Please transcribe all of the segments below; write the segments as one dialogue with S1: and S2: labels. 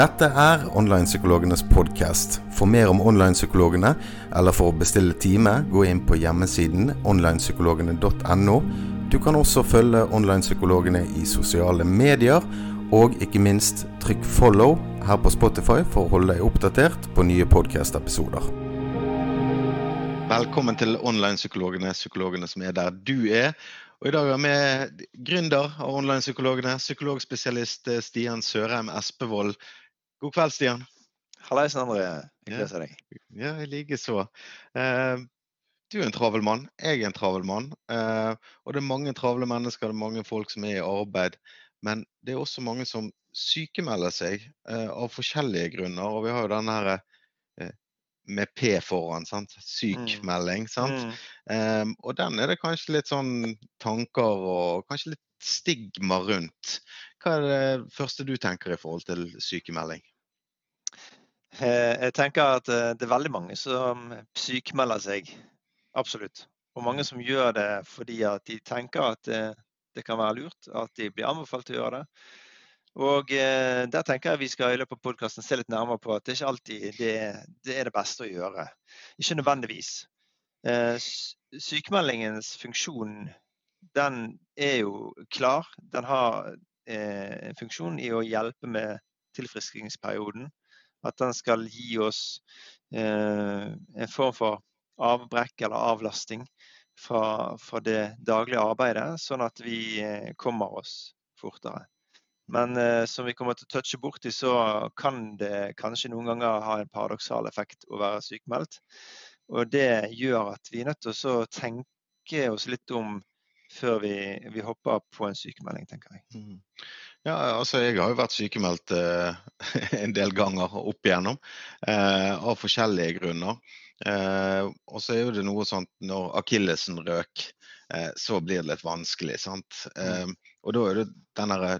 S1: Dette er Online-psykologenes podkast. For mer om online-psykologene, eller for å bestille time, gå inn på hjemmesiden onlinepsykologene.no. Du kan også følge online-psykologene i sosiale medier, og ikke minst trykk 'follow' her på Spotify for å holde deg oppdatert på nye podkast-episoder. Velkommen til Online-psykologene, psykologene som er der du er. Og I dag er vi gründer av Online-psykologene, psykologspesialist eh, Stian Sørheim Espevold. God kveld, Stian.
S2: Hallaisen, André. Hyggelig å se deg.
S1: Ja, i likeså. Uh, du er en travel mann, jeg er en travel mann. Uh, og det er mange travle mennesker, det er mange folk som er i arbeid. Men det er også mange som sykemelder seg uh, av forskjellige grunner. Og vi har jo denne her med P foran. sant? Sykmelding. sant? Mm. Um, og den er det kanskje litt sånn tanker og kanskje litt stigma rundt. Hva er det første du tenker i forhold til sykemelding?
S2: Eh, jeg tenker at eh, det er veldig mange som sykmelder seg. Absolutt. Og mange som gjør det fordi at de tenker at det, eh, det kan være lurt, at de blir anbefalt til å gjøre det. Og der tenker jeg vi skal i løpet av podkasten se litt nærmere på at det ikke alltid det, det er det beste å gjøre. Ikke nødvendigvis. Sykemeldingens funksjon den er jo klar. Den har funksjon i å hjelpe med tilfriskningsperioden. At den skal gi oss eh, en form for avbrekk eller avlasting fra, fra det daglige arbeidet, sånn at vi eh, kommer oss fortere. Men eh, som vi kommer til å touche borti, så kan det kanskje noen ganger ha en paradoksal effekt å være sykemeldt. Og det gjør at vi er nødt til å tenke oss litt om før vi, vi hopper på en sykemelding, tenker jeg. Mm.
S1: Ja, altså Jeg har jo vært sykemeldt eh, en del ganger opp igjennom, eh, av forskjellige grunner. Eh, og så er jo det noe sånt når akillesen røk, eh, så blir det litt vanskelig. sant? Mm. Eh, og da er det den derre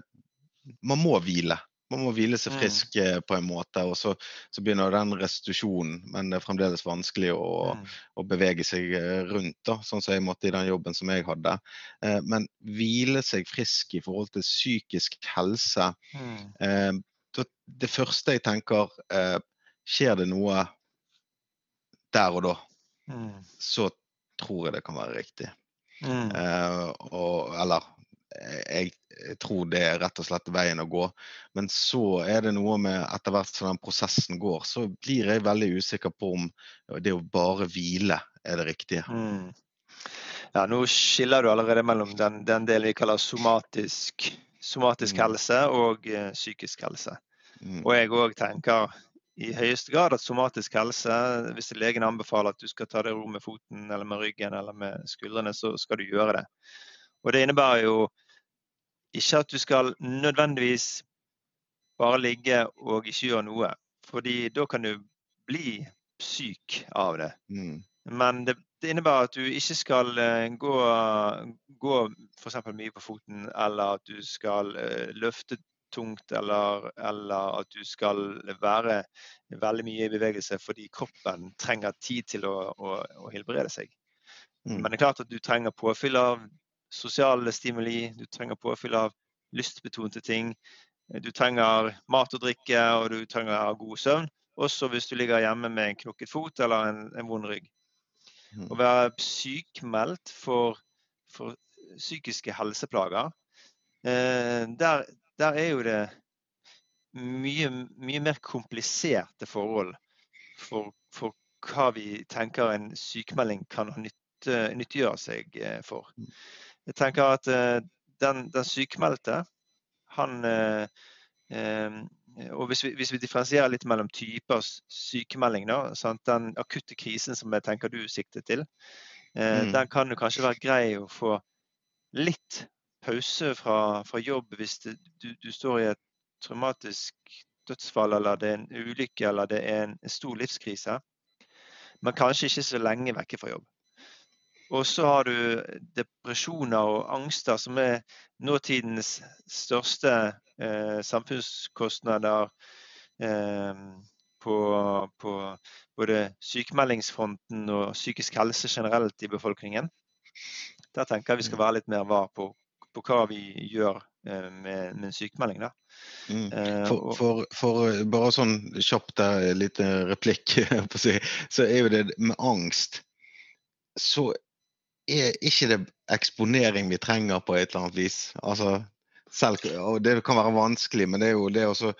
S1: man må hvile. Man må hvile seg mm. frisk mm. på en måte, og så, så, begynner den restitusjonen. Men det er fremdeles vanskelig å, mm. å, bevege seg eh, rundt, da, sånn som jeg måtte i den jobben som jeg hadde. Eh, men hvile seg frisk i forhold til psykisk helse mm. eh, Det første jeg tenker eh, Skjer det noe der og da, mm. så tror jeg det kan være riktig. Mm. Eh, og, eller jeg tror det er rett og slett veien å gå. Men så er det noe med etter hvert som den prosessen går, så blir jeg veldig usikker på om det å bare hvile er det riktige. Mm.
S2: Ja, Nå skiller du allerede mellom den, den delen vi kaller somatisk, somatisk mm. helse og uh, psykisk helse. Mm. Og jeg òg tenker i høyeste grad at somatisk helse, hvis legen anbefaler at du skal ta det ro med foten eller med ryggen eller med skuldrene, så skal du gjøre det. Og Det innebærer jo ikke at du skal nødvendigvis bare ligge og ikke gjøre noe. Fordi da kan du bli syk av det. Mm. Men det, det, innebærer at du ikke skal uh, gå, gå f.eks. mye på foten, eller at du skal uh, løfte tungt, eller, eller, at du skal være veldig mye i bevegelse fordi kroppen trenger tid til å, å, å helbrede seg. Mm. Men det er klart at du trenger påfyll av sosiale stimuli, du trenger påfyll av lystbetonte ting. Du trenger mat og drikke, og du trenger god søvn. Også hvis du ligger hjemme med en knokket fot eller en, en vond rygg. Mm. Å være sykmeldt for, for psykiske helseplager, eh, der, der, er jo det mye, mye mer kompliserte forhold for, for, hva vi tenker en sykemelding kan nytte, nyttiggjøre seg eh, for. Jeg tenker at eh, den, den sykmeldte, han eh, eh, og hvis vi, hvis vi, differensierer litt mellom typer sykemelding, da, sant? den akutte krisen som jeg tenker du sikter til, eh, mm. den kan jo kanskje være grei å få litt pause fra, fra jobb hvis det, du, du, står i et traumatisk dødsfall, eller det er en ulykke eller det er en, en stor livskrise. Men kanskje ikke så lenge vekke fra jobb. Og så har du depresjoner og angster, som er nåtidens største eh, samfunnskostnader eh, på, på, både sykemeldingsfronten og psykisk helse generelt i befolkningen. Der tenker jeg vi skal være litt mer var på, på hva vi gjør med, med en sykemelding. da.
S1: Mm. For, for, for, bare sånn kjapt der, litt replikk, så er jo det med angst Så er ikke det eksponering vi trenger på et eller annet vis. Altså, selv, og Det kan være vanskelig, men det er jo det å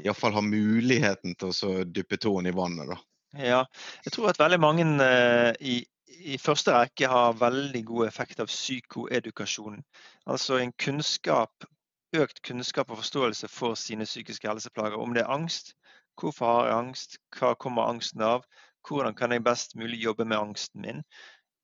S1: iallfall ha muligheten til å dyppe tåen i vannet. da.
S2: Ja, jeg tror at veldig mange uh, i, i, første rekke har veldig god effekt av psykoedukasjon. Altså en kunnskap, økt kunnskap og forståelse for sine psykiske helseplager. Om det er angst, hvorfor har jeg angst, hva kommer angsten av, hvordan kan jeg best mulig jobbe med angsten min.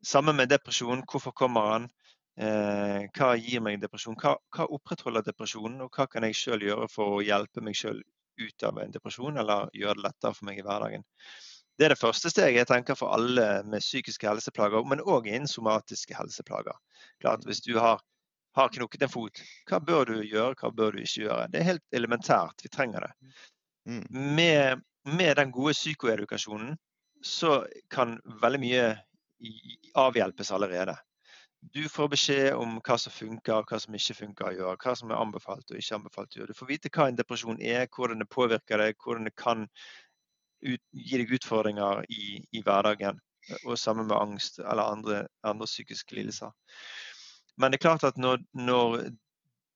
S2: Sammen med depresjon, hvorfor kommer han, Eh, hva gir meg depresjon? Hva, hva, opprettholder depresjonen, og hva kan jeg sjøl gjøre for å hjelpe meg sjøl ut av en depresjon, eller gjøre det lettere for meg i hverdagen? Det er det første steget jeg tenker for alle med psykiske helseplager, men òg innen somatiske helseplager. Klart, Hvis du har, har knukket en fot, hva bør du gjøre, hva bør du ikke gjøre? Det er helt elementært, vi trenger det. Mm. Med, med den gode psykoedukasjonen så kan veldig mye avhjelpes allerede. Du får beskjed om hva som funker, hva som ikke funker å gjøre. Hva som er anbefalt og ikke anbefalt å gjøre. Du får vite hva en depresjon er, hvordan det påvirker deg, hvordan det kan ut, gi deg utfordringer i, i, hverdagen. Og sammen med angst eller andre, andre psykiske lidelser. Men det er klart at når, når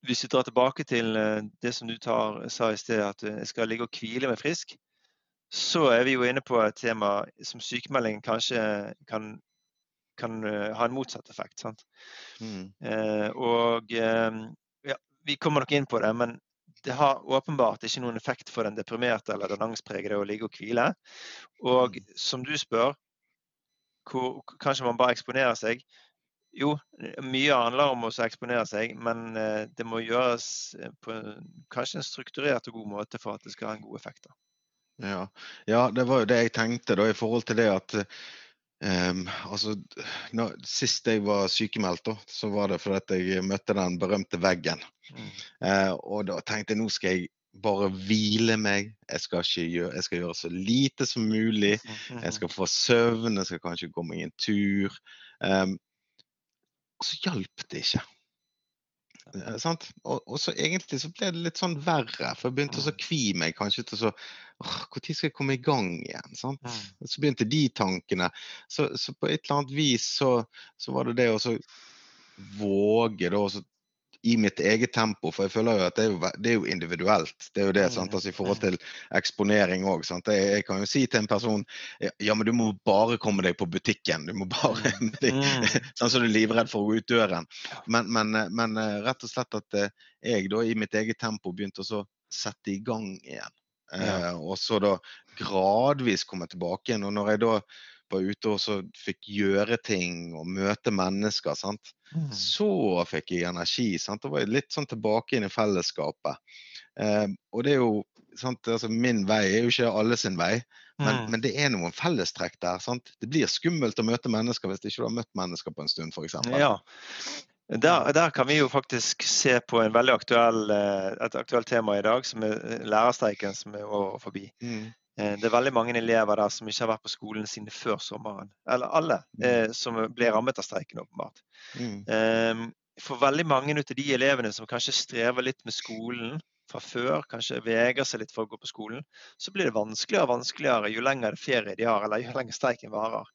S2: hvis vi drar tilbake til eh, det som du tar, sa i sted, at jeg skal ligge og hvile meg frisk, så er vi jo inne på et tema som sykemelding kanskje kan kan uh, ha en motsatt effekt. Mm. Uh, og uh, ja, Vi kommer nok inn på det, men det har åpenbart ikke noen effekt for den deprimerte eller den angstpregede å ligge og hvile. Og mm. som du spør, hvor, kanskje man bare eksponerer seg. Jo, mye handler om å eksponere seg, men det må gjøres på kanskje en strukturert og god måte for at det skal ha en god effekt.
S1: Ja. ja, det var jo det jeg tenkte da, i forhold til det at Um, altså, når, sist jeg var sykemeldt, da, så var det fordi jeg møtte den berømte veggen. Mm. Uh, og da tenkte jeg nå skal jeg bare hvile meg. Jeg skal, gjøre, jeg skal, gjøre, så lite som mulig. Jeg skal få søvn, jeg skal kanskje gå meg en tur. Um, og så hjalp det ikke. Uh, og, og, så egentlig så ble det litt sånn verre, for jeg begynte mm. å kvi meg kanskje til så når skal jeg komme i gang igjen? Sant? Mm. Så begynte de tankene. Så, så, på et eller annet vis så, så var det det å våge da, i mitt eget tempo, for jeg føler jo at det er jo, det er jo individuelt. Det er jo det, sant? Altså, I forhold til eksponering òg. Jeg, jeg, kan jo si til en person ja, men du må bare komme deg på butikken. Du må bare mm. Sånn som du er livredd for å gå ut døren. Men, men, men, eh, rett og slett at eh, jeg da i mitt eget tempo begynte å sette i gang igjen. Ja. Eh, og så da gradvis komme tilbake igjen. Og når jeg da var ute og så fikk gjøre ting og møte mennesker, sant? Mm. så fikk jeg energi. Sant? Da var jeg litt sånn tilbake inn i fellesskapet. Eh, og det er jo sant? Altså, Min vei er jo ikke alle sin vei, men, mm. men det er noen fellestrekk der. Sant? Det blir skummelt å møte mennesker hvis ikke du har møtt mennesker på en stund, f.eks.
S2: Ja. Der, der, kan vi jo faktisk se på en veldig aktuell, eh, et aktuelt tema i dag, som er eh, lærerstreiken som er over forbi. Mm. Eh, det er veldig mange elever der som ikke har vært på skolen sine før sommeren. Eller alle mm. som ble rammet av streiken, åpenbart. Mm. Ehm, for veldig mange av de elevene som kanskje strever litt med skolen fra før, kanskje vegrer seg litt for å gå på skolen, så blir det vanskeligere og vanskeligere jo lenger ferie de har, eller jo lenger streiken varer.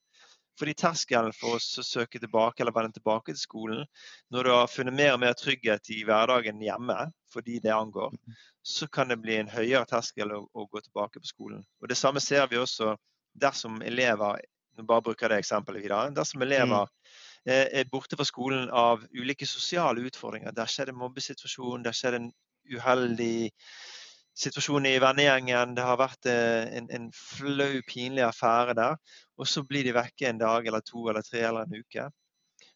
S2: Fordi terskelen for å søke tilbake eller vende tilbake til skolen, når du har funnet mer og mer trygghet i hverdagen hjemme for de det angår, mhm. så kan det bli en høyere terskel å, å, gå tilbake på skolen. Og Det samme ser vi også dersom elever nå bare bruker det eksempelet videre, dersom elever mm. er borte fra skolen av ulike sosiale utfordringer. Der skjer det mobbesituasjon, der skjer det en uheldig situasjonen i vennegjengen. Det har vært eh, en, en flau, pinlig affære der. Og så blir de vekke en dag eller to eller tre eller en uke.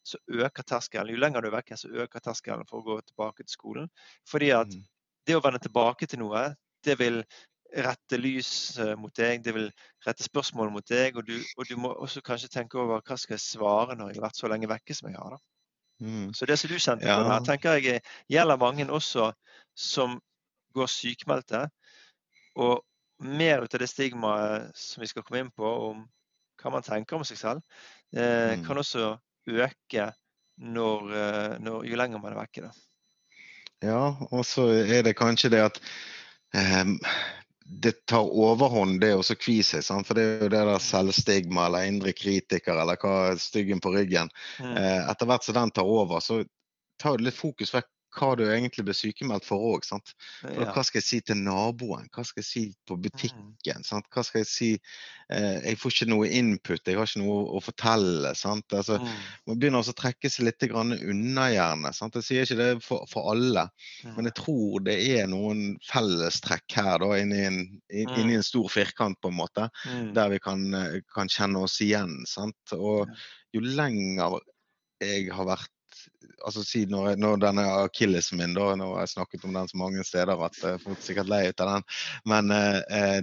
S2: Så øker terskelen. Jo lenger du er vekke, så øker terskelen for å gå tilbake til skolen. Fordi at mm. det å vende tilbake til noe, det vil rette lys mot deg, det vil rette spørsmål mot deg. Og du, og du må også kanskje tenke over hva skal jeg svare når jeg har vært så lenge vekke som jeg har. da. Mm. Så det som du kjente på her, tenker jeg gjelder mange også som går sykmeldte. Og mer ut av det stigmaet som vi skal komme inn på om hva man tenker om seg selv, eh, mm. kan også øke når, eh, når, jo lenger man er vekke. Da.
S1: Ja, og så er det kanskje det at eh, det tar overhånd, det å kvi seg. For det er jo det der selvstigma eller indre kritiker eller hva styggen på ryggen. Mm. Eh, etter hvert som den tar over, så tar det litt fokus vekk hva du egentlig blir sykemeldt for òg. Ja. Hva skal jeg si til naboen? Hva skal jeg si på butikken? Sant? Hva skal jeg si eh, Jeg får ikke noe input, jeg har ikke noe å fortelle. Sant? Altså, mm. Man begynner også å trekke seg litt unna, gjerne. Sant? Jeg sier ikke det for, for alle, mm. men jeg tror det er noen fellestrekk her da, inni en, in, mm. en stor firkant, på en måte, mm. der vi kan, eh, kan, kjenne oss igjen. Sant? Og jo lenger jeg har vært altså si når, når denne akillesen min, da, nå har jeg snakket om den så mange steder at jeg folk er sikkert lei ut av den, men eh,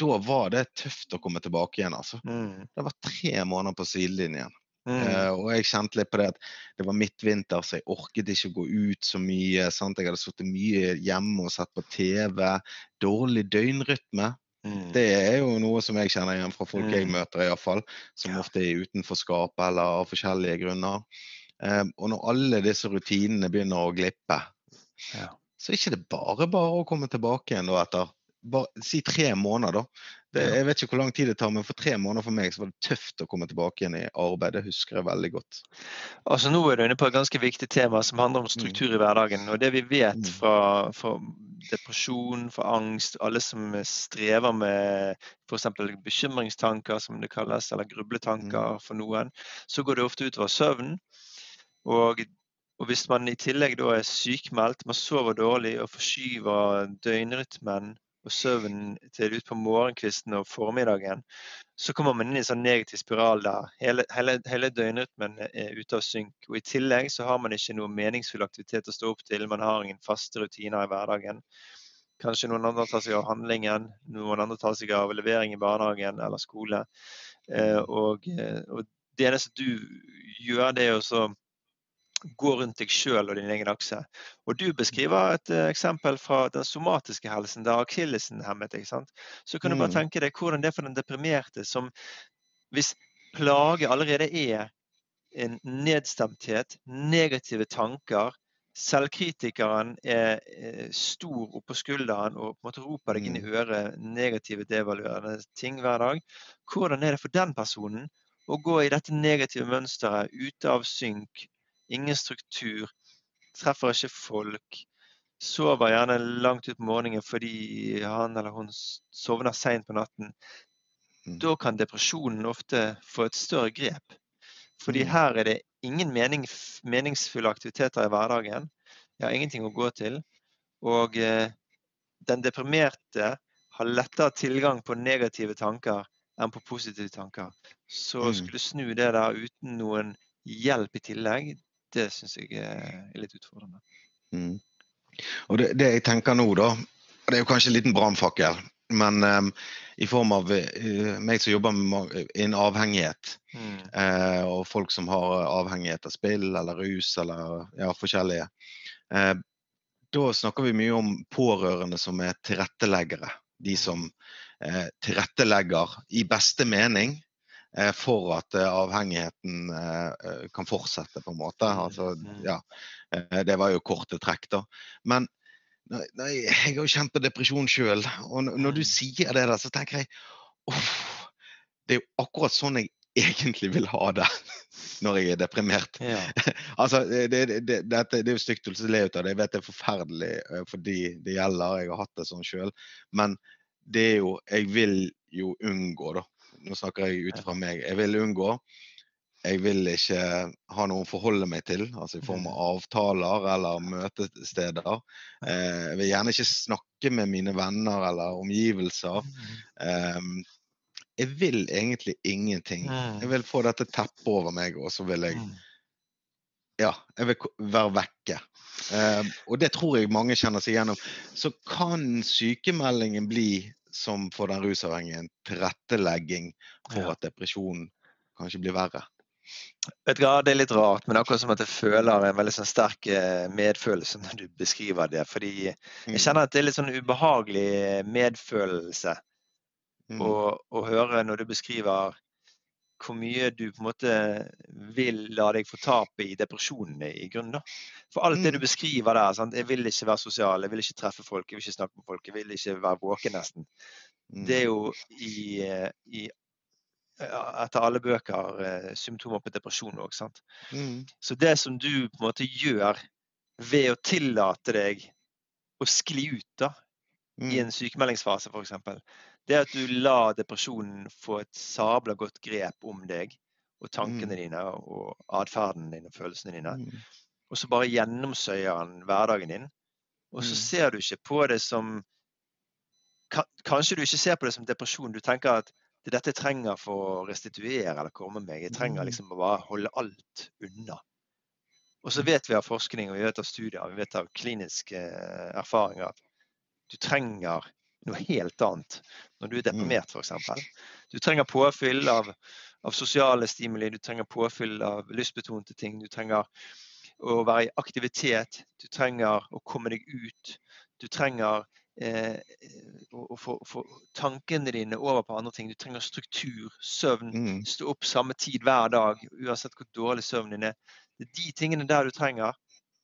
S1: da var det tøft å komme tilbake igjen. altså. Mm. Det var tre måneder på sidelinjen. Mm. Uh, og jeg kjente litt på det at det var midtvinter, så jeg orket ikke å gå ut så mye. Sant? Jeg hadde sittet mye hjemme og sett på TV. Dårlig døgnrytme. Mm. Det er jo noe som jeg kjenner igjen fra folk jeg mm. møter, i hvert fall, som ja. ofte er utenforskap eller av forskjellige grunner. Ehm, og når alle disse rutinene begynner å glippe, ja. så er ikke det bare bare å komme tilbake igjen da etter bare, si tre måneder. da. Det, jeg vet ikke hvor lang tid det tar, men for tre måneder for meg så var det tøft å komme tilbake igjen i arbeid. Det husker jeg veldig godt.
S2: Altså Nå er du inne på et ganske viktig tema som handler om mm. struktur i hverdagen. og Det vi vet mm. fra, fra depresjon, fra angst, alle som strever med f.eks. bekymringstanker, som det kalles, eller grubletanker mm. for noen, så går det ofte utover søvn. Og, og, hvis man i tillegg da er sykmeldt, man sover dårlig og forskyver døgnrytmen og søvnen til utpå morgenkvisten og formiddagen, så kommer man inn i en sånn negativ spiral der. Hele, hele, hele, døgnrytmen er ute av synk. Og I tillegg så har man ikke noe meningsfull aktivitet å stå opp til. Man har ingen faste rutiner i hverdagen. Kanskje noen andre tar seg av handlingen, noen andre tar seg av levering i barnehagen eller skole. Eh, og, og, det eneste du gjør, det er å gå rundt deg sjøl og din egen akse. Og Du beskriver et uh, eksempel fra den somatiske helsen, der akillesen hemmet deg. sant? Så kan du bare mm. tenke deg hvordan det er for den deprimerte, som hvis plage allerede er en nedstemthet, negative tanker, selvkritikeren er, er stor oppå skulderen og på en måte roper deg inn i mm. øret negative, devaluerende ting hver dag. Hvordan er det for den personen å gå i dette negative mønsteret, ute av synk, ingen struktur, treffer ikke folk. Sover gjerne langt ut på morgenen fordi han eller hun sovner seint på natten. Mm. Da kan depresjonen ofte få et større grep. Fordi mm. her er det ingen mening, meningsfulle aktiviteter i hverdagen. Jeg har ingenting å gå til. Og eh, den deprimerte har lettere tilgang på negative tanker enn på positive tanker. Så å skulle snu det der uten noen hjelp i tillegg, det syns jeg er litt utfordrende. Mm.
S1: Og det, det, jeg tenker nå, da, det er jo kanskje en liten brannfakkel, men um, i form av uh, meg som jobber med en avhengighet, mm. uh, og folk som har avhengighet av spill eller rus eller ja, forskjellige, uh, da snakker vi mye om pårørende som er tilretteleggere. De mm. som tilrettelegger i beste mening Eh, for at eh, avhengigheten eh, kan fortsette, på en måte. Altså, ja, det var jo korte trekk, da. Men nei, jeg har jo kjent på depresjon sjøl, og når du sier det, der, så tenker jeg uff, det er jo akkurat sånn jeg egentlig vil ha det når jeg er deprimert. Ja. altså, det, det, det, det, er jo stygt å le ut av det, jeg vet det er forferdelig for de det gjelder, jeg har hatt det sånn sjøl. Men det er jo Jeg vil jo unngå, da nå snakker jeg ut fra meg, jeg vil unngå. Jeg vil ikke ha noen å forholde meg til, altså i form av mm. avtaler eller møtesteder. Eh, jeg vil gjerne ikke snakke med mine venner eller omgivelser. Um, jeg vil egentlig ingenting. Jeg vil få dette teppet over meg, og så vil jeg Ja, jeg vil være vekke. Um, og det tror jeg mange kjenner seg gjennom. Så kan sykemeldingen bli som for den rusavhengige en tilrettelegging for ja. at depresjonen kanskje blir verre.
S2: Vet du hva, Det er litt rart, men akkurat som at jeg føler en veldig sånn sterk eh, medfølelse når du beskriver det. Fordi jeg mm. kjenner at det er litt sånn ubehagelig medfølelse mm. å, å, høre når du beskriver hvor mye du på en måte vil la deg få tape i depresjonene i grunnen. da. For alt det du mm. beskriver der, sant? jeg vil ikke være sosial, jeg vil ikke treffe folk, jeg vil ikke snakke med folk, jeg vil ikke være våken nesten. Det er jo i, i etter alle bøker eh, symptomer på depresjon òg. Mm. Så det som du på en måte gjør ved å tillate deg å skli ut da, mm. i en sykemeldingsfase f.eks., det er at du lar depresjonen få et sabla godt grep om deg og tankene mm. dine og atferden din og følelsene dine. Mm. Og så bare gjennomsøyer den hverdagen din. Og så mm. ser du ikke på det som Kanskje du ikke ser på det som depresjon. Du tenker at det er dette jeg trenger for å restituere eller komme meg. Jeg trenger mm. liksom å bare holde alt unna. Og så vet vi av forskning og vi vet av studier vi vet av kliniske eh, erfaringer at du trenger noe helt annet når du er mm. deprimert, f.eks. Du trenger påfyll av, av, sosiale stimuli, du trenger påfyll av lystbetonte ting. Du trenger å være i aktivitet, du trenger å komme deg ut. Du trenger eh, å få, få, tankene dine over på andre ting. Du trenger struktur, søvn, mm. stå opp samme tid hver dag, uansett hvor dårlig søvnen din er. Det er de tingene der du trenger.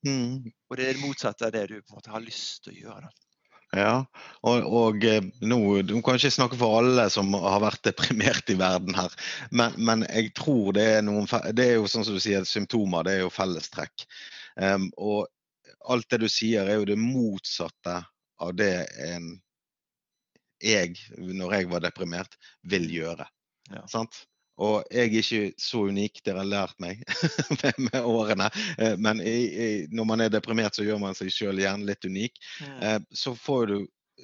S2: Mm. Og det er det motsatte av det du på en måte har lyst til å gjøre. Da.
S1: Ja, og, og eh, nå, Du kan ikke snakke for alle som har vært deprimert i verden her, men, men jeg tror det er noen Det er jo sånn som du sier, symptomer, det er jo fellestrekk. Um, og alt det du sier, er jo det motsatte av det en jeg, når jeg var deprimert, vil gjøre. Ja. Sant? Og jeg er ikke så unik, dere har lært meg med, med, årene. Eh, men i, i, når man er deprimert, så gjør man seg sjøl gjerne litt unik. Ja. Så får du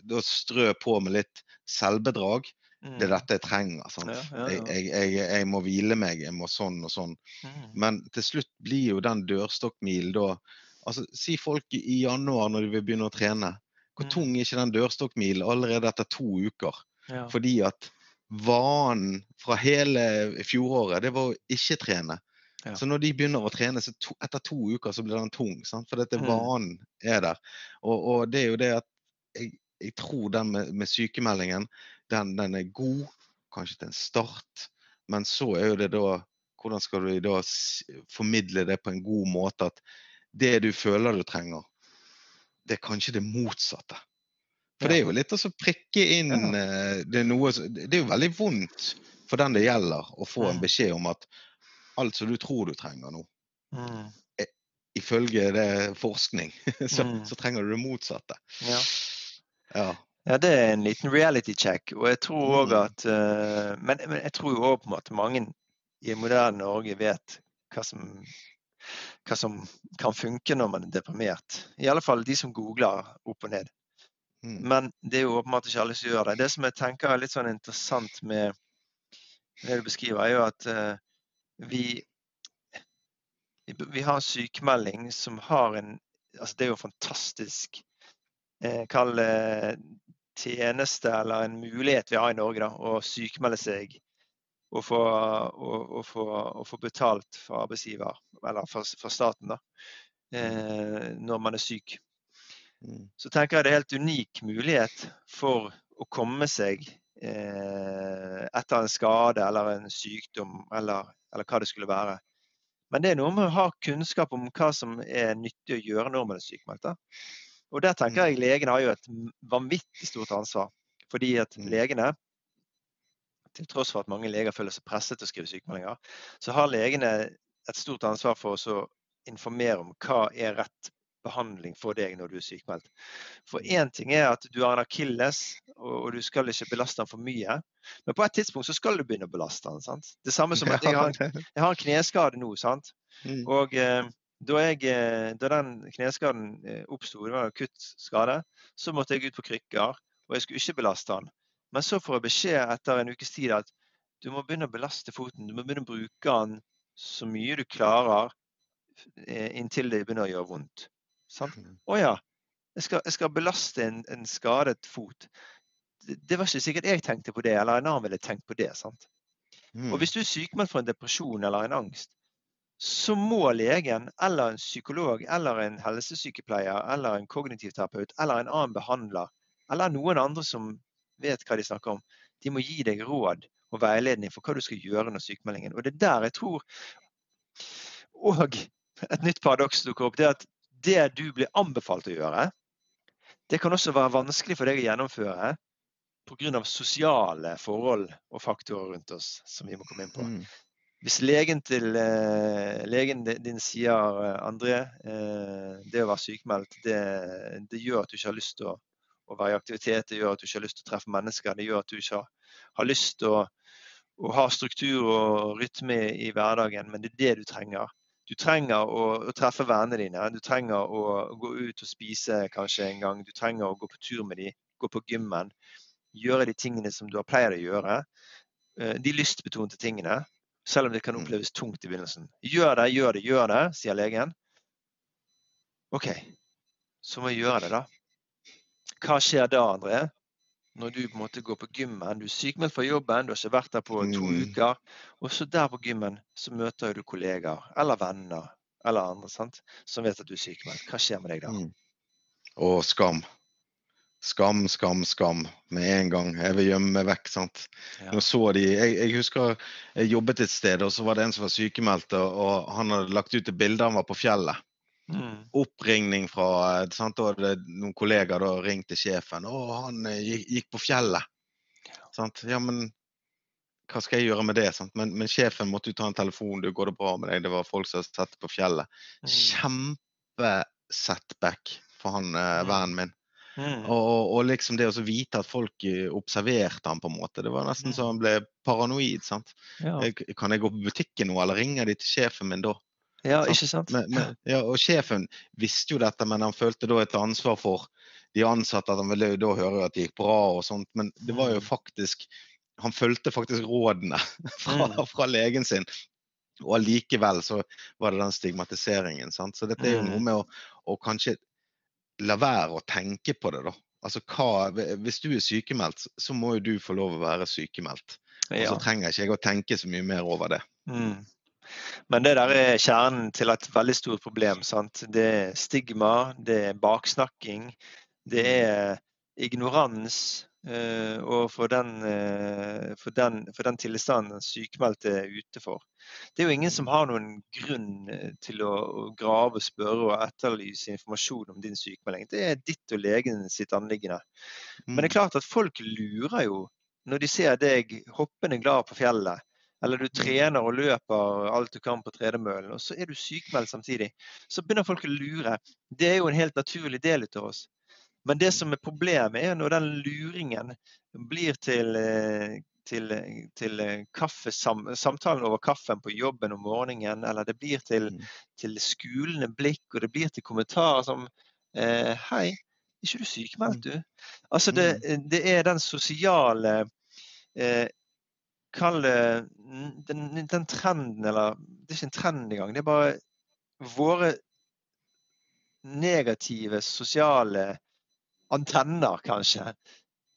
S1: da strø på med litt selvbedrag. Mm. Det er dette jeg trenger. Ja, ja. Jeg, jeg, jeg, må hvile meg, jeg må sånn og sånn. Mm. Men til slutt blir jo den dørstokkmilen da altså Si folk i januar når de vil begynne å trene. Hvor mm. tung er ikke den dørstokkmilen allerede etter to uker? Fordi at vanen fra hele fjoråret, det var å ikke trene. Ja. Så når de begynner å trene, så to, etter to uker så blir den tung. Sant? For dette mm. vanen er der. Og, og, det er jo det at jeg, jeg tror den med, med sykemeldingen, den, den, er god. Kanskje til en start. Men så er jo det da Hvordan skal du da formidle det på en god måte at det du føler du trenger, det er kanskje det motsatte. For det er jo litt å prikke inn eh, det er, noe, det er jo veldig vondt for den det gjelder, å få en mm. beskjed om at alt som du tror du trenger nå, mm. er, ifølge det forskning, så, mm. så, trenger du det motsatte.
S2: Ja. ja. ja. det er en liten reality check. Og jeg tror òg at uh, men, men, jeg tror òg på en måte mange i moderne Norge vet hva som, hva som kan funke når man er deprimert. I alle fall de som googler opp og ned. Mm. Men det er jo åpenbart ikke alle som gjør det. Det som jeg tenker er litt sånn interessant med det du beskriver, er jo at uh, vi vi har sykemelding som har en altså Det er jo fantastisk eh, Kall det tjeneste eller en mulighet vi har i Norge, da, å sykemelde seg og få, og, og få, og få betalt fra arbeidsgiver, eller fra staten, da, eh, når man er syk. Mm. så tenker jeg det er helt unik mulighet for å komme seg eh, etter en skade eller en sykdom eller, eller, hva det skulle være. Men det er noe med å ha kunnskap om hva som er nyttig å gjøre når man er sykmeldt. Og der tenker jeg mm. legene har jo et vanvittig stort ansvar. Fordi at mm. legene, til tross for at mange leger føler seg presset til å skrive sykemeldinger, så har legene et stort ansvar for å informere om hva er rett behandling for deg når du er sykemeldt. For én ting er at du har en akilles, og, du skal ikke belaste den for mye. Men på et tidspunkt så skal du begynne å belaste den. sant? Det samme som at jeg har, jeg har en kneskade nå. sant? Mm. Og eh, da, jeg, eh, da, den kneskaden eh, oppsto, det var en akutt skade, så måtte jeg ut på krykker, og jeg skulle ikke belaste den. Men så får jeg beskjed etter en ukes tid at du må begynne å belaste foten. Du må begynne å bruke den så mye du klarer eh, inntil det begynner å gjøre vondt. Sant? Mm. Å ja, jeg skal, jeg skal belaste en, en, skadet fot. Det, det, var ikke sikkert jeg tenkte på det, eller en annen ville tenkt på det. sant? Mm. Og hvis du er sykemeldt for en depresjon eller en angst, så må legen eller en psykolog eller en helsesykepleier eller en kognitivterapeut eller en annen behandler eller noen andre som vet hva de snakker om, de må gi deg råd og veiledning for hva du skal gjøre under sykemeldingen. Og det er der jeg tror Og et nytt paradoks dukker opp. Det er at det du blir anbefalt å gjøre, det kan også være vanskelig for deg å gjennomføre pga. sosiale forhold og faktorer rundt oss som vi må komme inn på. Mm. Hvis legen, til, eh, legen din sier eh, André, eh, det å være sykemeldt, det, det, gjør at du ikke har lyst til å, å, være i aktivitet, det gjør at du ikke har lyst til å treffe mennesker, det gjør at du ikke har, har lyst til å, å, ha struktur og rytme i hverdagen, men det er det du trenger. Du trenger å, å treffe vennene dine, du trenger å gå ut og spise kanskje en gang, du trenger å gå på tur med dem, gå på gymmen, gjøre de tingene som du har pleid å gjøre. De lystbetonte tingene selv om det kan mm. oppleves tungt i begynnelsen. Gjør det, gjør det, gjør det, sier legen. OK, så må jeg gjøre det, da. Hva skjer da, André? Når du på en måte går på gymmen, du er sykemeldt fra jobben, du har ikke vært der på to mm. uker. Og så der på gymmen så møter du kollegaer eller venner eller andre sant? som vet at du er sykemeldt. Hva skjer med deg da? Mm.
S1: Og skam. Skam, skam, skam med en gang. Jeg vil gjemme meg vekk. sant? Ja. Jeg, jeg, husker jeg jobbet et sted, og så var det en som var sykemeldt. Og han hadde lagt ut et bilde han var på fjellet. Mm. Oppringning fra sant? Da hadde noen kollegaer da ringte sjefen. 'Å, han gikk, gikk på fjellet.' Sant? Ja, men hva skal jeg gjøre med det? Sant? Men, men sjefen måtte jo ta en telefon. 'Du, går det bra med deg?' Det var folk som hadde sett på fjellet. Mm. Kjempesetback for han eh, mm. vennen min. Mm. Og, og, liksom det å vite at folk eh, observerte han på en måte. Det var nesten mm. så han ble paranoid. sant? Ja. Kan jeg gå på butikken nå, eller ringer de til sjefen min da?
S2: Ja, ikke sant?
S1: Men, men, ja, og sjefen visste jo dette, men han følte da et ansvar for de ansatte. at Han ville jo da høre at det gikk bra og sånt. Men det var jo mm. faktisk Han fulgte faktisk rådene fra, mm. fra legen sin. Og allikevel så var det den stigmatiseringen. sant? Så dette er jo noe med å, å kanskje la være å tenke på det, da. Altså, hva, hvis du er sykemeldt, så må jo du få lov å være sykemeldt. Og så trenger ikke jeg å tenke så mye mer over det. Mm.
S2: Men det der er kjernen til et veldig stort problem. Sant? Det er stigma, det er baksnakking, det er ignorans uh, og for den, uh, for, den, for den tilstanden den sykemeldte er ute for. Det er jo ingen som har noen grunn eh, til å, grave, spørre og etterlyse informasjon om din sykemelding. Det er ditt og legen sitt anliggende. Men det er mm. klart at folk lurer jo når de ser deg hoppende glad på fjellet. Eller du trener og løper alt du kan på tredemøllen, og så er du sykemeldt samtidig. Så begynner folk å lure. Det er jo en helt naturlig del av oss. Men det som er problemet, er når den luringen blir til eh, til, til kaffe, samtalen over kaffen på jobben om morgenen, eller det blir til, mm. til skulende blikk, og det blir til kommentarer som eh, 'Hei, er ikke du sykemeldt, mm. du?' Altså, det, mm. det er den sosiale eh, Kall det den, den, trenden, eller Det er ikke en trend engang. Det er bare våre negative sosiale antenner, kanskje,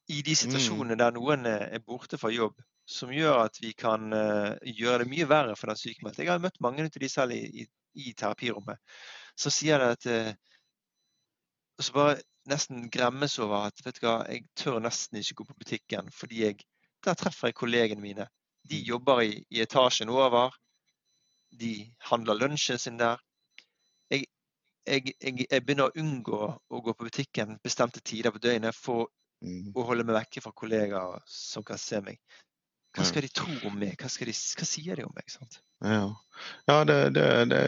S2: i de mm. situasjonene der noen eh, er borte fra jobb, som gjør at vi kan uh, gjøre det mye verre for den sykemeldte. Jeg har møtt mange av de selv i, i, i terapirommet som sier det at uh, så bare nesten gremmes over at vet du hva, jeg tør nesten ikke gå på butikken fordi jeg, der treffer jeg kollegene mine. De mm. jobber i, i etasjen over. De handler lunsjen sin der. Jeg, jeg, jeg, jeg, begynner å unngå å gå på butikken bestemte tider på døgnet for Mm. Og holde meg vekke fra kollegaer som kan se meg. Hva skal de tro om meg? Hva, de, hva sier de om meg? Sant?
S1: Ja, ja det, det, det,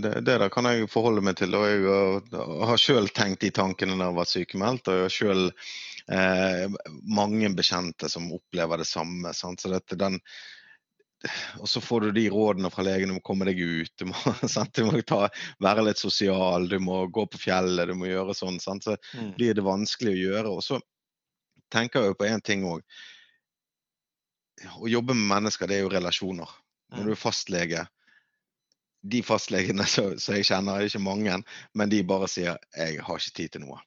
S1: det, der kan jeg forholde meg til. og Jeg har sjøl tenkt de tankene når jeg var sykemeldt. Og jeg har sjøl eh, mange bekjente som opplever det samme. Sant? Så dette, den, og så får du de rådene fra legen om å komme deg ut. Du må, du må ta, være litt sosial, du må gå på fjellet, du må gjøre sånn. Sant? Så mm. blir det vanskelig å gjøre. Og så tenker jeg på én ting òg. Å jobbe med mennesker, det er jo relasjoner. Når mm. du er fastlege De fastlegene som jeg kjenner, er ikke mange, men de bare sier 'jeg har ikke tid til noe'.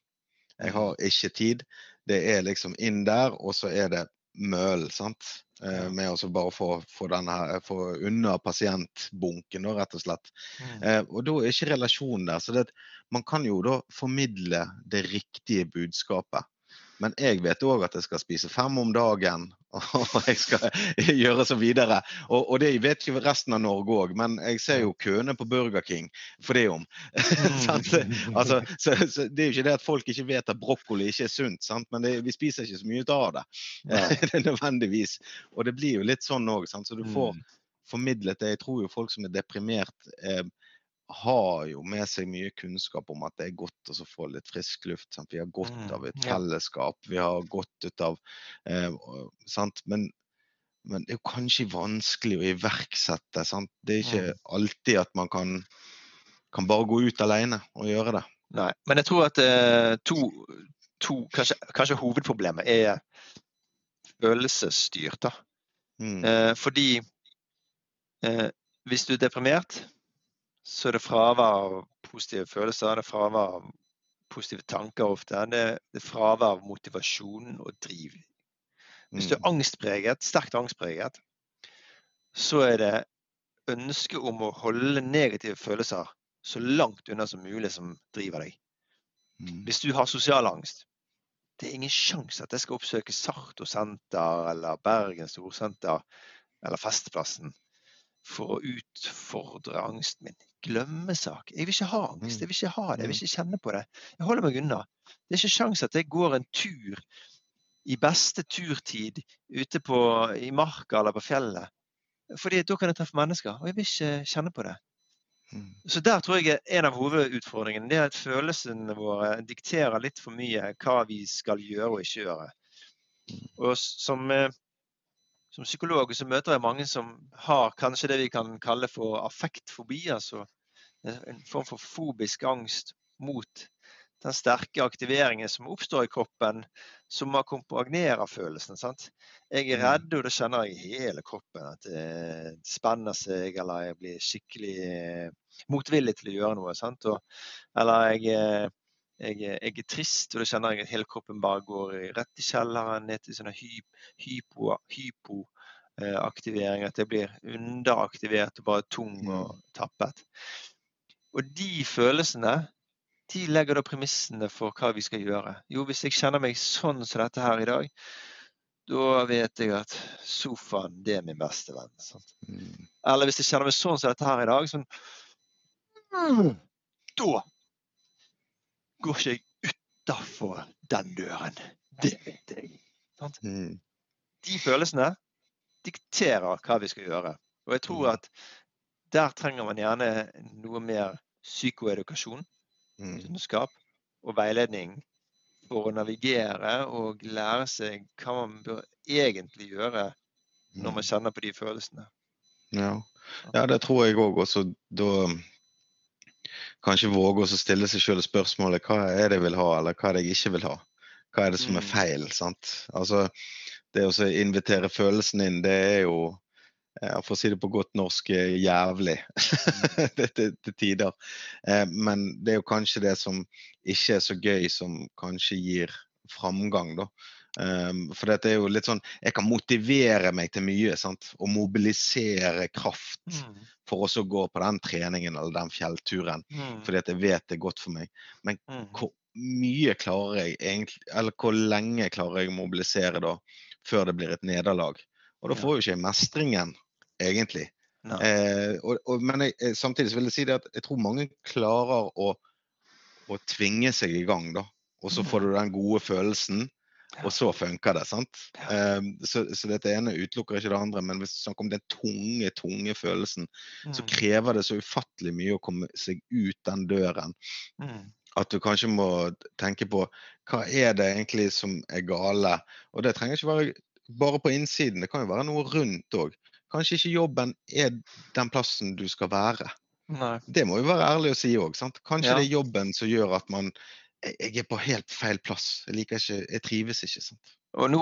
S1: Jeg har ikke tid. Det er liksom inn der, og så er det møl. sant? Eh, med å bare få, få, denne, få unna pasientbunken, da, rett og slett. Mm. Eh, og da er ikke relasjonen der. Så det, man kan jo da formidle det riktige budskapet. Men jeg vet òg at jeg skal spise fem om dagen. og jeg skal gjøre så videre. Og, og det vet ikke resten av Norge òg, men jeg ser jo køene på Burger King for det om. altså, så, så det er jo ikke det at folk ikke vet at brokkoli ikke er sunt, sant? men det, vi spiser ikke så mye av det. det nødvendigvis. Og det blir jo litt sånn òg, så du får mm. formidlet det. Jeg tror jo folk som er deprimert, eh, har jo med seg mye kunnskap om at det er godt å få litt frisk luft. Sant? Vi har godt mm, av et fellesskap. Vi har godt ut av eh, sant? Men, men, det er jo kanskje vanskelig å iverksette. Sant? Det er ikke mm. alltid at man kan, kan bare gå ut alene og gjøre det.
S2: Nei, men jeg tror at eh, to, to kanskje, kanskje, hovedproblemet er følelsesstyrt. da. Mm. Eh, fordi eh, hvis du er deprimert så er det fravær av positive følelser, det er fravær av positive tanker ofte. Det er fravær av motivasjon og driv. Hvis du er mm. angstpreget, sterkt angstpreget, så er det ønsket om å holde negative følelser så langt unna som mulig som driver deg. Mm. Hvis du har sosial angst, det er ingen sjanse at jeg skal oppsøke Sarto senter eller Bergen storsenter eller Festplassen for å utfordre angsten min. Glemme-sak. Jeg vil ikke ha angst. Jeg vil ikke ha det. Jeg vil mm. ikke kjenne på det. Jeg holder meg unna. Det er ikke sjans at jeg går en tur i beste turtid ute på, i marka eller på fjellet. Fordi da kan jeg treffe mennesker, og jeg vil ikke kjenne på det. Mm. Så der tror jeg en av hovedutfordringene. Det er at følelsene våre dikterer litt for mye hva vi skal gjøre og ikke gjøre. Mm. Og som eh, som psykolog så møter jeg mange som har kanskje det vi kan kalle for affektfobi. Altså en form for fobisk angst mot den sterke aktiveringen som oppstår i kroppen, som akkompagnerer følelsen. Sant? Jeg er mm. redd, og da kjenner jeg i hele kroppen at det spenner seg, eller jeg blir skikkelig eh, motvillig til å gjøre noe. Sant? Og, eller jeg, eh, jeg, jeg, er trist, og da kjenner jeg at hele kroppen bare går rett i kjelleren, ned til sånne hypoaktivering, at jeg blir underaktivert og bare tung og mm. tappet. Og de følelsene de legger da premissene for hva vi skal gjøre. Jo, hvis jeg kjenner meg sånn som dette her i dag, da vet jeg at sofaen, det er min beste venn. Mm. Eller hvis jeg kjenner meg sånn som dette her i dag, sånn Da går ikke jeg utafor den døren. Det vet jeg. Mm. De følelsene dikterer hva vi skal gjøre. Og jeg tror mm. at der trenger man gjerne noe mer psykoedukasjon, mm. kunnskap og veiledning for å navigere og lære seg hva man bør egentlig gjøre når man kjenner på de følelsene.
S1: Ja, ja det tror jeg òg. Da kanskje våge å stille seg selv spørsmålet hva er det jeg vil ha, eller hva er det jeg ikke vil ha? Hva er det som er mm. feil? sant? Altså, Det å invitere følelsen inn, det er jo for å si det på godt norsk, jævlig mm. til, tider. Eh, men det er jo kanskje det som ikke er så gøy, som kanskje gir framgang, da. Um, for dette er jo litt sånn Jeg kan motivere meg til mye. sant? Og mobilisere kraft mm. for å gå på den treningen eller den fjellturen. Mm. Fordi at jeg vet det er godt for meg. Men mm. hvor mye klarer jeg egentlig Eller hvor lenge klarer jeg å mobilisere da før det blir et nederlag? Og da får jo ikke jeg mestringen, egentlig. Eh, og, og, men jeg, eh, samtidig vil jeg si at jeg tror mange klarer å, å tvinge seg i gang, da. Og så mm. får du den gode følelsen og så funker det. sant? Um, så, så, dette ene utelukker ikke det andre, men hvis du snakker om den tunge, tunge følelsen, mm. så krever det så ufattelig mye å komme seg ut den døren. Mm. At du kanskje må tenke på hva er det egentlig som er gale. Og det trenger ikke være bare på innsiden, det kan jo være noe rundt òg. Kanskje ikke jobben er den plassen du skal være. Nei. Det må jo være ærlig å si òg. Kanskje ja. det er jobben som gjør at man jeg er på helt feil plass. Jeg ikke, jeg trives ikke. sant?
S2: Og Nå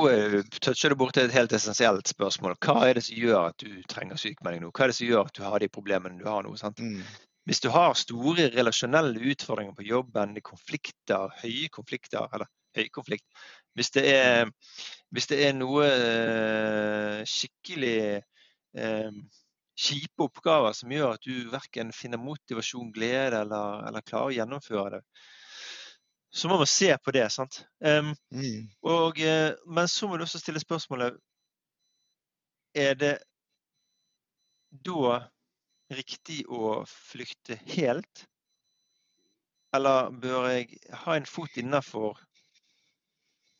S2: toucher du borti et helt essensielt spørsmål. Hva er det som gjør at du trenger sykemelding nå? Hva er det som gjør at du har de problemene du har nå? sant? Mm. Hvis du har store relasjonelle utfordringer på jobben, konflikter, høye konflikter, eller høy konflikt Hvis det er, hvis det er noe uh, skikkelig eh, kjipe oppgaver som gjør at du verken finner motivasjon, glede eller, eller klarer å gjennomføre det, så må man se på det. sant? Um, mm. og, eh, men så må du også stille spørsmålet er det da riktig å flykte helt? Eller bør jeg ha en fot innafor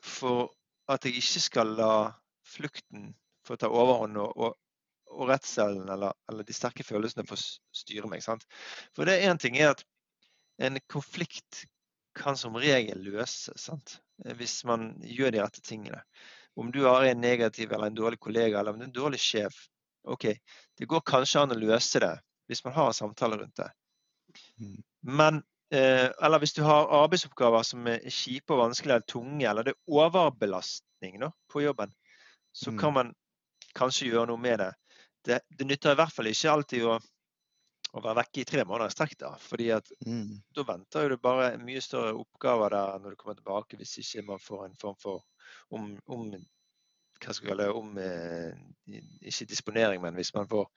S2: for at jeg ikke skal la flukten få ta overhånd og, og, og redselen eller, eller, de sterke følelsene få styre meg? Sant? For det én ting er at en konflikt kan som regel løses sant? hvis man gjør de rette tingene. Om du har en negativ eller en dårlig kollega eller en dårlig sjef, OK, det går kanskje an å løse det hvis man har en samtale rundt det. Mm. Men eh, Eller hvis du har arbeidsoppgaver som er kjipe og vanskelige eller tunge, eller det er overbelastning nå, på jobben, så mm. kan man kanskje gjøre noe med det. Det, det nytter i hvert fall ikke alltid å, å være vekke i tre måneder i strekk. Da fordi at mm. da venter jo det bare mye større oppgaver der når du kommer tilbake, hvis ikke man får en form for om, om hva skal vi kalle om eh, Ikke disponering, men hvis man får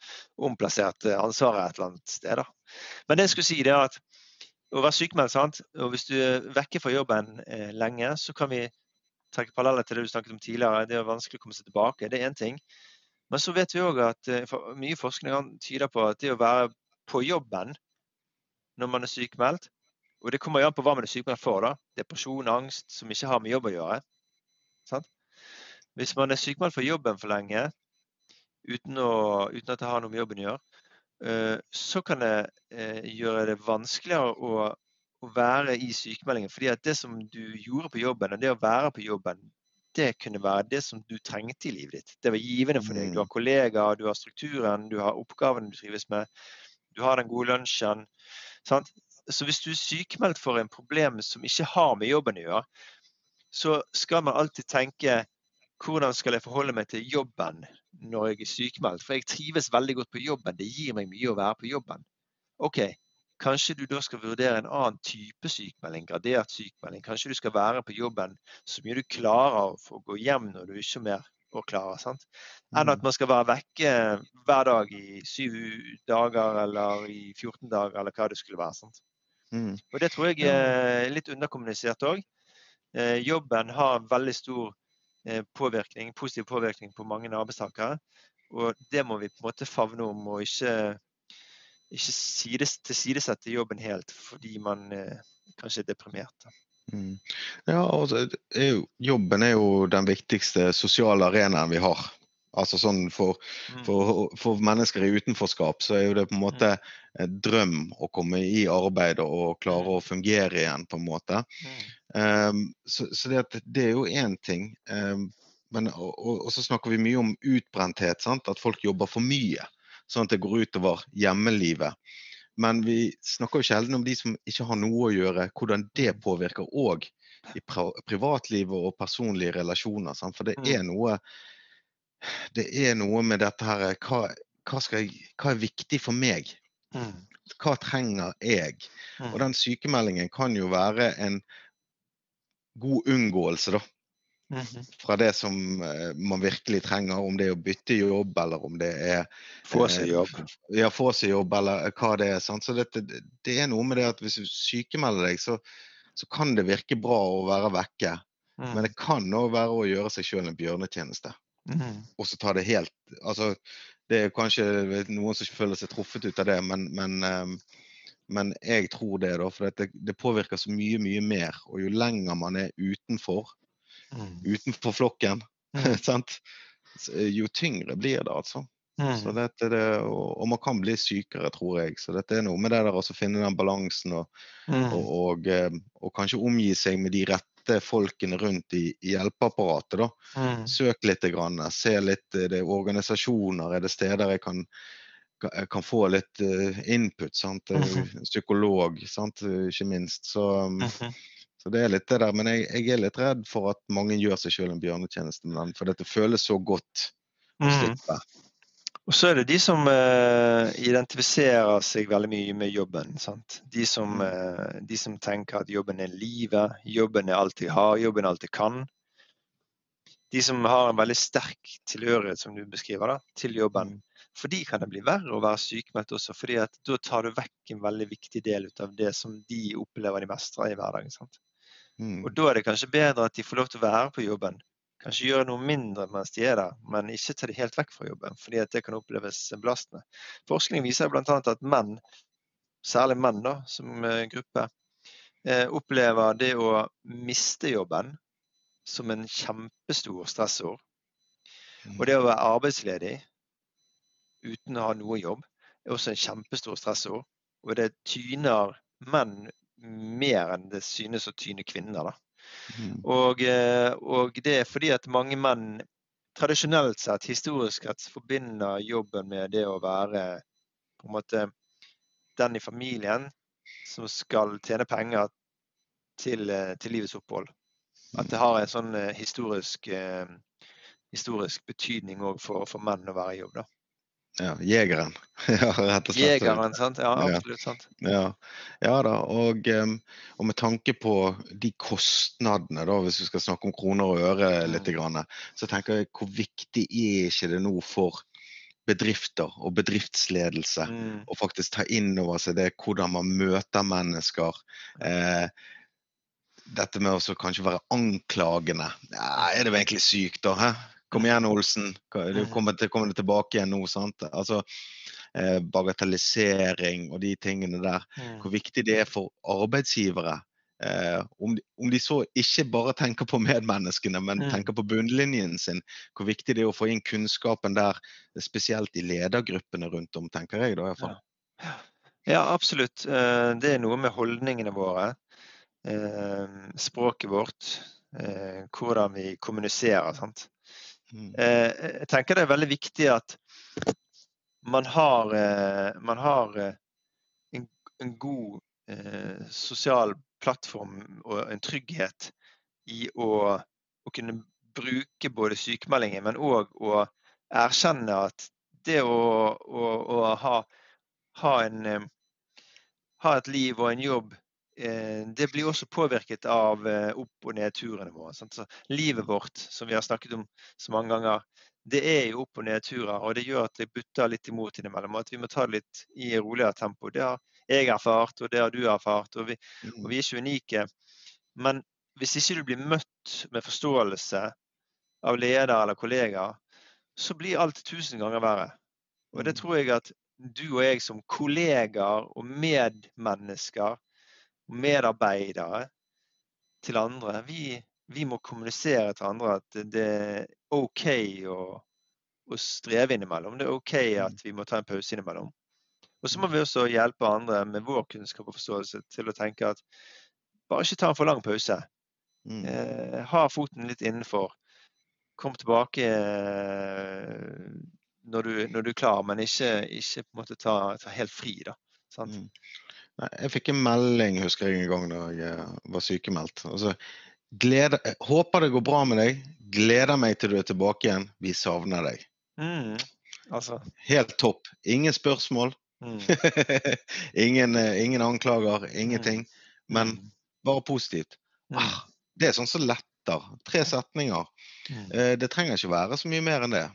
S2: omplassert eh, ansvaret et eller annet sted. Da. Men det jeg skulle si, det er at å være sykemeldt, sant? og hvis du er vekke fra jobben eh, lenge, så kan vi trekke paralleller til det du snakket om tidligere. Det er vanskelig å komme seg tilbake. Det er én ting. Men så vet vi òg at eh, mye forskning tyder på at det å være på jobben når man er sykemeldt, og det kommer jo an på hva man er sykemeldt for. da, Depresjon, angst, som ikke har med jobb å gjøre. Sant? Hvis man er sykemeldt for jobben for lenge uten, å, uten, at det har noe med jobben å gjøre, eh, så kan det eh, gjøre det vanskeligere å, å være i sykemeldingen. Fordi at det som du gjorde på jobben, og det å være på jobben, det kunne være det som du trengte i livet ditt. Det var givende for deg. Du har mm. kollegaer, du har strukturen, du har oppgavene du trives med. Du har den gode lunsjen. Sant? Så hvis du er sykemeldt for en problem som ikke har med jobben å gjøre, så skal man alltid tenke hvordan skal jeg forholde meg til jobben når jeg er sykemeldt? For jeg trives veldig godt på jobben. Det gir meg mye å være på jobben. OK, kanskje du da skal vurdere en annen type sykemelding, gradert sykemelding. Kanskje du skal være på jobben så mye du klarer for å gå hjem når du ikke mer å klare. sant? Enn at mm. man skal være vekke hver dag i syv dager eller i 14 dager, eller hva det skulle være. sant? Mm. Og Det tror jeg er litt underkommunisert òg. Eh, jobben har veldig stor Eh, påvirkning, positiv påvirkning på mange arbeidstakere. Og det må vi på en måte favne om, og ikke, ikke sides, tilsidesette jobben helt fordi man eh, kanskje er deprimert.
S1: Mm. Ja, altså, jo, Jobben er jo den viktigste sosiale arenaen vi har. Altså sånn for, mm. for, for, mennesker i utenforskap så er jo det på en måte et en drøm å komme i arbeid og klare mm. å fungere igjen, på en måte. Um, så, så det, det, er jo én ting. Um, men, og, og, så snakker vi mye om utbrenthet, sant? at folk jobber for mye. Sånn at det går utover hjemmelivet. Men vi snakker jo sjelden om de som ikke har noe å gjøre, hvordan det påvirker òg i privatlivet og personlige relasjoner. Sant? For det er noe det er noe med dette her hva, hva, jeg, hva er viktig for meg? Mm. Hva trenger jeg? Mm. Og den sykemeldingen kan jo være en god unngåelse, da. -hmm. Fra det som uh, man virkelig trenger, om det er å bytte jobb eller om det er
S2: Få seg jobb.
S1: Ja, få seg jobb eller hva det er. Sant? Så det, det, er noe med det at hvis du sykemelder deg, så, så kan det virke bra å være vekke. Men mm. det kan òg være å gjøre seg sjøl en bjørnetjeneste. Mm. Og så ta det helt altså, Det er kanskje noen som føler seg truffet ut av det, men, men, um, men jeg tror det, da. For det, det, påvirker så mye, mye mer. Og jo lenger man er utenfor, mm. utenfor flokken, mm. jo tyngre blir det, altså. Mm. Det, og, og, man kan bli sykere, tror jeg. Så dette er noe med det der å finne den balansen og, mm. og, og, ehm, og, kanskje omgi seg med de rette folkene rundt i, i hjelpeapparatet. da. Mm. Søk litt, grann, se litt er det organisasjoner, er det steder jeg kan, kan få litt input. sant? Psykolog, sant? ikke minst. Så, um, mm -hmm. Så, det er litt det der. Men jeg, jeg, er litt redd for at mange gjør seg sjøl en bjørnetjeneste med den, for dette føles så godt å mm.
S2: Og så er det de som uh, identifiserer seg veldig mye med jobben. De som, uh, de som, tenker at jobben er livet, jobben er alt de har, jobben er alt de kan. De som har en veldig sterk tilhørighet, som du beskriver, da, til jobben. For de kan det bli verre å være sykemeldt også, fordi at da tar du vekk en veldig viktig del av det som de opplever de mestrer i hverdagen. Sant? Mm. Og da er det kanskje bedre at de får lov til å være på jobben kanskje gjøre noe mindre mens de er der, men ikke ta det helt vekk fra jobben, fordi at det kan oppleves belastende. Forskning viser bl.a. at menn, særlig menn da, som eh, gruppe, eh, opplever det å miste jobben som en kjempestor stressord. Og det å være arbeidsledig uten å ha noe jobb er også en kjempestor stressord. Og det tyner menn mer enn det synes å tyne kvinner. Mm. Og, eh, og, det er fordi at mange menn tradisjonelt sett, historisk sett, forbinder jobben med det å være på en måte den i familien som skal tjene penger til, eh, til livets opphold. At det har en sånn eh, historisk, historisk betydning òg for, for, menn å være i jobb. da.
S1: Ja, jegeren.
S2: ja, rett og slett. Jegeren, sant? Ja, absolutt. sant.
S1: Ja, ja da, og, og, med tanke på de kostnadene, da, hvis vi skal snakke om kroner og øre mm. litt, så tenker jeg hvor viktig er ikke det nå for bedrifter og bedriftsledelse mm. å faktisk ta inn over seg det hvordan man møter mennesker. Eh, dette med å kanskje være anklagende. Ja, er det egentlig sykt, da? Hæ? Kom igjen, Olsen. Du mm. kommer, til, kommer tilbake igjen nå. sant? Altså, eh, Bagatellisering og de tingene der. Mm. Hvor viktig det er for arbeidsgivere. Eh, om, de, om, de, så ikke bare tenker på medmenneskene, men mm. tenker på bunnlinjen sin. Hvor viktig det er å få inn kunnskapen der, spesielt i ledergruppene rundt om, tenker jeg da iallfall.
S2: Ja. ja, absolutt. Eh, det er noe med holdningene våre. Eh, språket vårt. Hvordan vi kommuniserer. sant? Mm. Eh, jeg tenker det er veldig viktig at man har, eh, man har eh, en, en, god sosial plattform og en trygghet i å, å kunne bruke både sykemeldinger, men òg å erkjenne at det å, å, å ha, ha, en, ha et liv og en jobb det blir også påvirket av eh, opp- og nedturene våre. Så livet vårt, som vi har snakket om så mange ganger, det er jo opp- og nedturer. Og det gjør at det butter litt imot innimellom. At vi må ta det litt i roligere tempo. Det har jeg erfart, og det har du erfart. Og vi, og vi er ikke unike. Men hvis ikke du blir møtt med forståelse av leder eller kollegaer, så blir alt tusen ganger verre. Og det mm. tror jeg at du og jeg som kollegaer og medmennesker medarbeidere til andre. Vi, vi, må kommunisere til andre at det er OK å, å, streve innimellom. Det er OK mm. at vi må ta en pause innimellom. Og så må vi også hjelpe andre med vår kunnskap og forståelse til å tenke at bare ikke ta en for lang pause. Mm. Eh, ha foten litt innenfor. Kom tilbake eh, når, du, når, du, er klar, men ikke, ikke ta, ta helt fri. da. Mm.
S1: Nei, jeg fikk en melding husker jeg en gang da jeg eh, var sykemeldt. Altså, gleder, håper det går bra med deg. Gleder meg til du er tilbake igjen. Vi savner deg. Mm, altså. Helt topp. Ingen spørsmål. Mm. ingen, eh, ingen, anklager. Ingenting. Mm. Men mm. bare positivt. Mm. Ah, det er sånn som letter. Tre setninger. Eh, det trenger ikke være så mye mer enn det.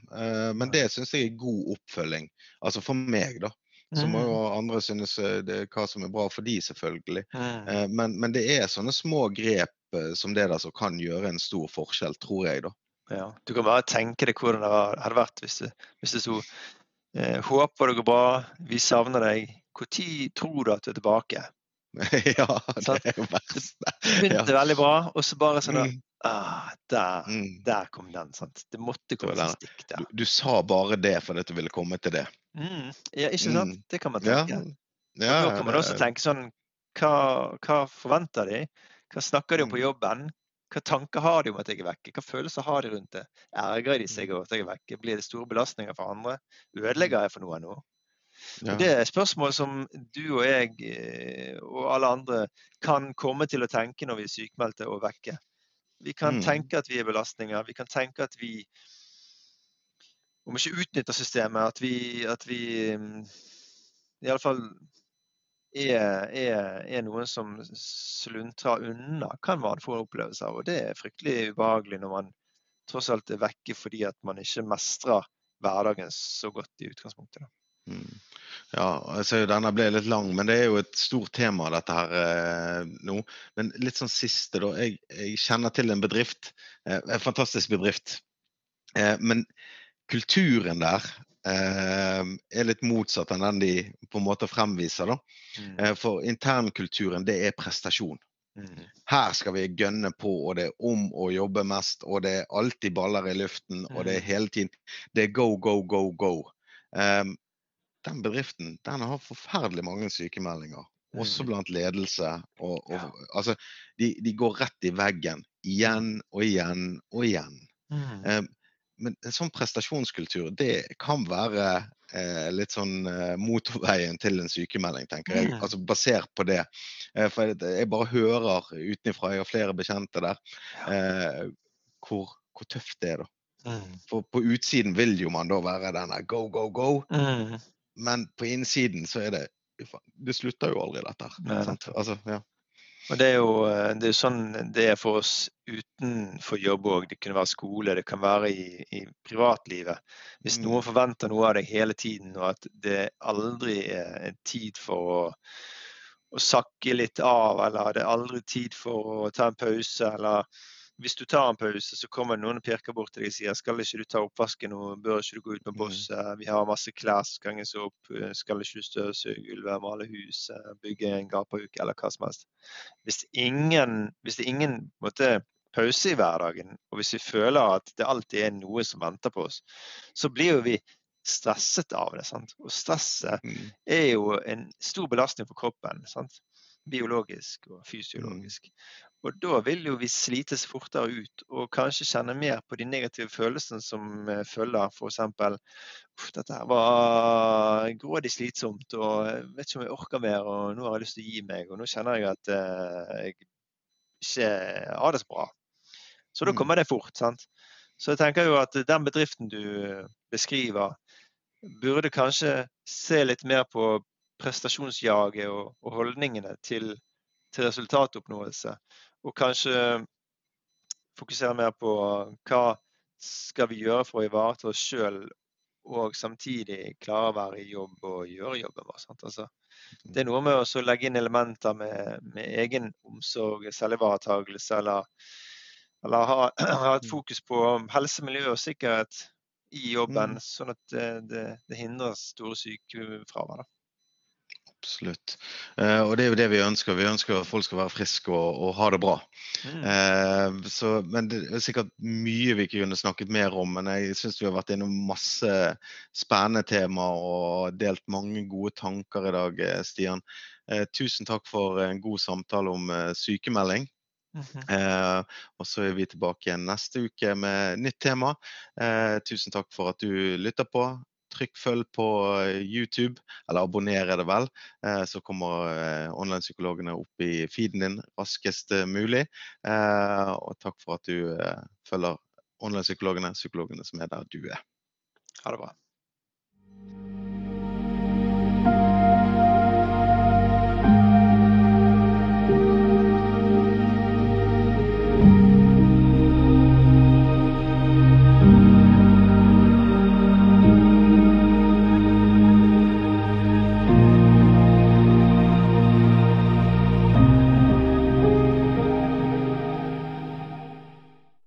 S1: Men det syns jeg er god oppfølging. Altså for meg, da. Så må jo mm. andre synes eh, det, hva som er bra for de, selvfølgelig. Mm. Eh, men, men, det er sånne små grep eh, som det der som kan gjøre en stor forskjell, tror jeg, da.
S2: Ja, Du kan bare tenke deg hvordan det hadde vært hvis det, hvis det sto eh, Håper det går bra, vi savner deg. Når tror du at du er tilbake?
S1: ja, det er jo verst.
S2: Det begynte ja. veldig bra, og så bare sånn mm. Ah, der, mm. der, kom den. sant? Det måtte komme et stikk der.
S1: Du, du, sa bare det fordi du ville komme til det.
S2: Mm. Ja, ikke sant? Mm. Det kan man tenke. Ja. Ja, da kan man også tenke sånn hva, hva, forventer de? Hva snakker de om på mm. jobben? Hva tanker har de om at jeg er vekke? Hva følelser har de rundt det? Ergrer de seg mm. over at jeg er vekke? Blir det store belastninger for andre? Ødelegger jeg for noe nå? Ja. Det er spørsmål som du og jeg eh, og alle andre kan komme til å tenke når vi er sykmeldte og vekke. Vi kan mm. tenke at vi er belastninger. Vi kan tenke at vi Om ikke utnytter systemet, at vi, at vi i alle fall er, er, er noen som sluntrer unna, kan man få en opplevelse av. Og det er fryktelig ubehagelig når man tross alt er vekke fordi at man ikke mestrer hverdagen så godt i utgangspunktet.
S1: Mm. Ja, altså denne ble litt lang, men det er jo et stort tema dette her eh, nå. Men litt sånn siste, da. Jeg, jeg kjenner til en bedrift, eh, en fantastisk bedrift. Eh, men kulturen der eh, er litt motsatt enn den de på en måte fremviser. da. Mm. Eh, for internkulturen, det er prestasjon. Mm. Her skal vi gønne på, og det er om å jobbe mest. Og det er alltid baller i luften, og det er mm. hele tiden Det er go, go, go, go. Um, den bedriften den har forferdelig mange sykemeldinger. Også mm. blant ledelse. Og, og, ja. altså, de, de, går rett i veggen igjen og igjen og igjen. Mm. Eh, men en sånn prestasjonskultur, det kan være eh, litt sånn eh, motorveien til en sykemelding, tenker jeg. Mm. Altså basert på det. Eh, for jeg, jeg, bare hører utenfra, jeg har flere bekjente der, eh, hvor, hvor, tøft det er, da. Mm. For på utsiden vil jo man da være denne go, go, go. Mm. Men på innsiden så er det Det slutter jo aldri, dette her. Altså, ja.
S2: Og Det er jo eh, det er sånn det er for oss utenfor jobb òg. Det kunne være skole, det kan være i, i privatlivet. Hvis mm. noen forventer noe av deg hele tiden, og at det aldri er tid for å, å sakke litt av, eller det er aldri tid for å ta en pause, eller hvis du tar en pause, så kommer noen og pirker bort til deg og sier skal ikke du ta oppvasken nå, bør ikke du gå ut med mm. bosset, vi har masse klær som ganges henges opp, skal ikke du støvsuge gulvet, male huset, bygge en gapahuk eller hva som helst. Hvis, ingen, hvis det er ingen måte, pause i hverdagen, og hvis vi føler at det alltid er noe som venter på oss, så blir jo vi stresset av det. Sant? Og stresset mm. er jo en stor belastning for kroppen. Sant? Biologisk og fysiologisk. Og da vil jo vi slites fortere ut og kanskje kjenne mer på de negative følelsene som eh, følger. F.eks. uff, dette her var grådig slitsomt, og jeg vet ikke om jeg orker mer, og nå har jeg lyst til å gi meg, og nå kjenner jeg at uh, jeg ikke har det så bra. Så da mm. kommer det fort. sant? Så jeg tenker jo at den bedriften du beskriver, burde kanskje se litt mer på prestasjonsjaget og, og holdningene til, til resultatoppnåelse og kanskje fokusere mer på hva skal vi gjøre for å ivareta oss sjøl, og samtidig klare å være i jobb og gjøre jobben vår. Altså, det er noe med å legge inn elementer med, med egen omsorg, selvivaretakelse, eller, eller ha, ha, et fokus på helse, miljø og sikkerhet i jobben, mm. sånn at det, det, det hindrer store sykefravær.
S1: Absolutt. Eh, og det er jo det vi ønsker. Vi ønsker at folk skal være friske og, og ha det bra. Mm. Eh, så, men det er sikkert mye vi ikke kunne snakket mer om. Men jeg syns vi har vært innom masse spennende tema og delt mange gode tanker i dag, eh, Stian. Eh, tusen takk for en god samtale om eh, sykemelding. Mm -hmm. og så er vi tilbake igjen neste uke med nytt tema. tusen takk for at du lytter på trykk følg på eh, YouTube, eller abonner er det vel. Eh, så kommer eh, online-psykologene opp i feeden din raskest mulig. Og takk for at du følger online-psykologene, psykologene som er der du er.
S2: Ha det bra.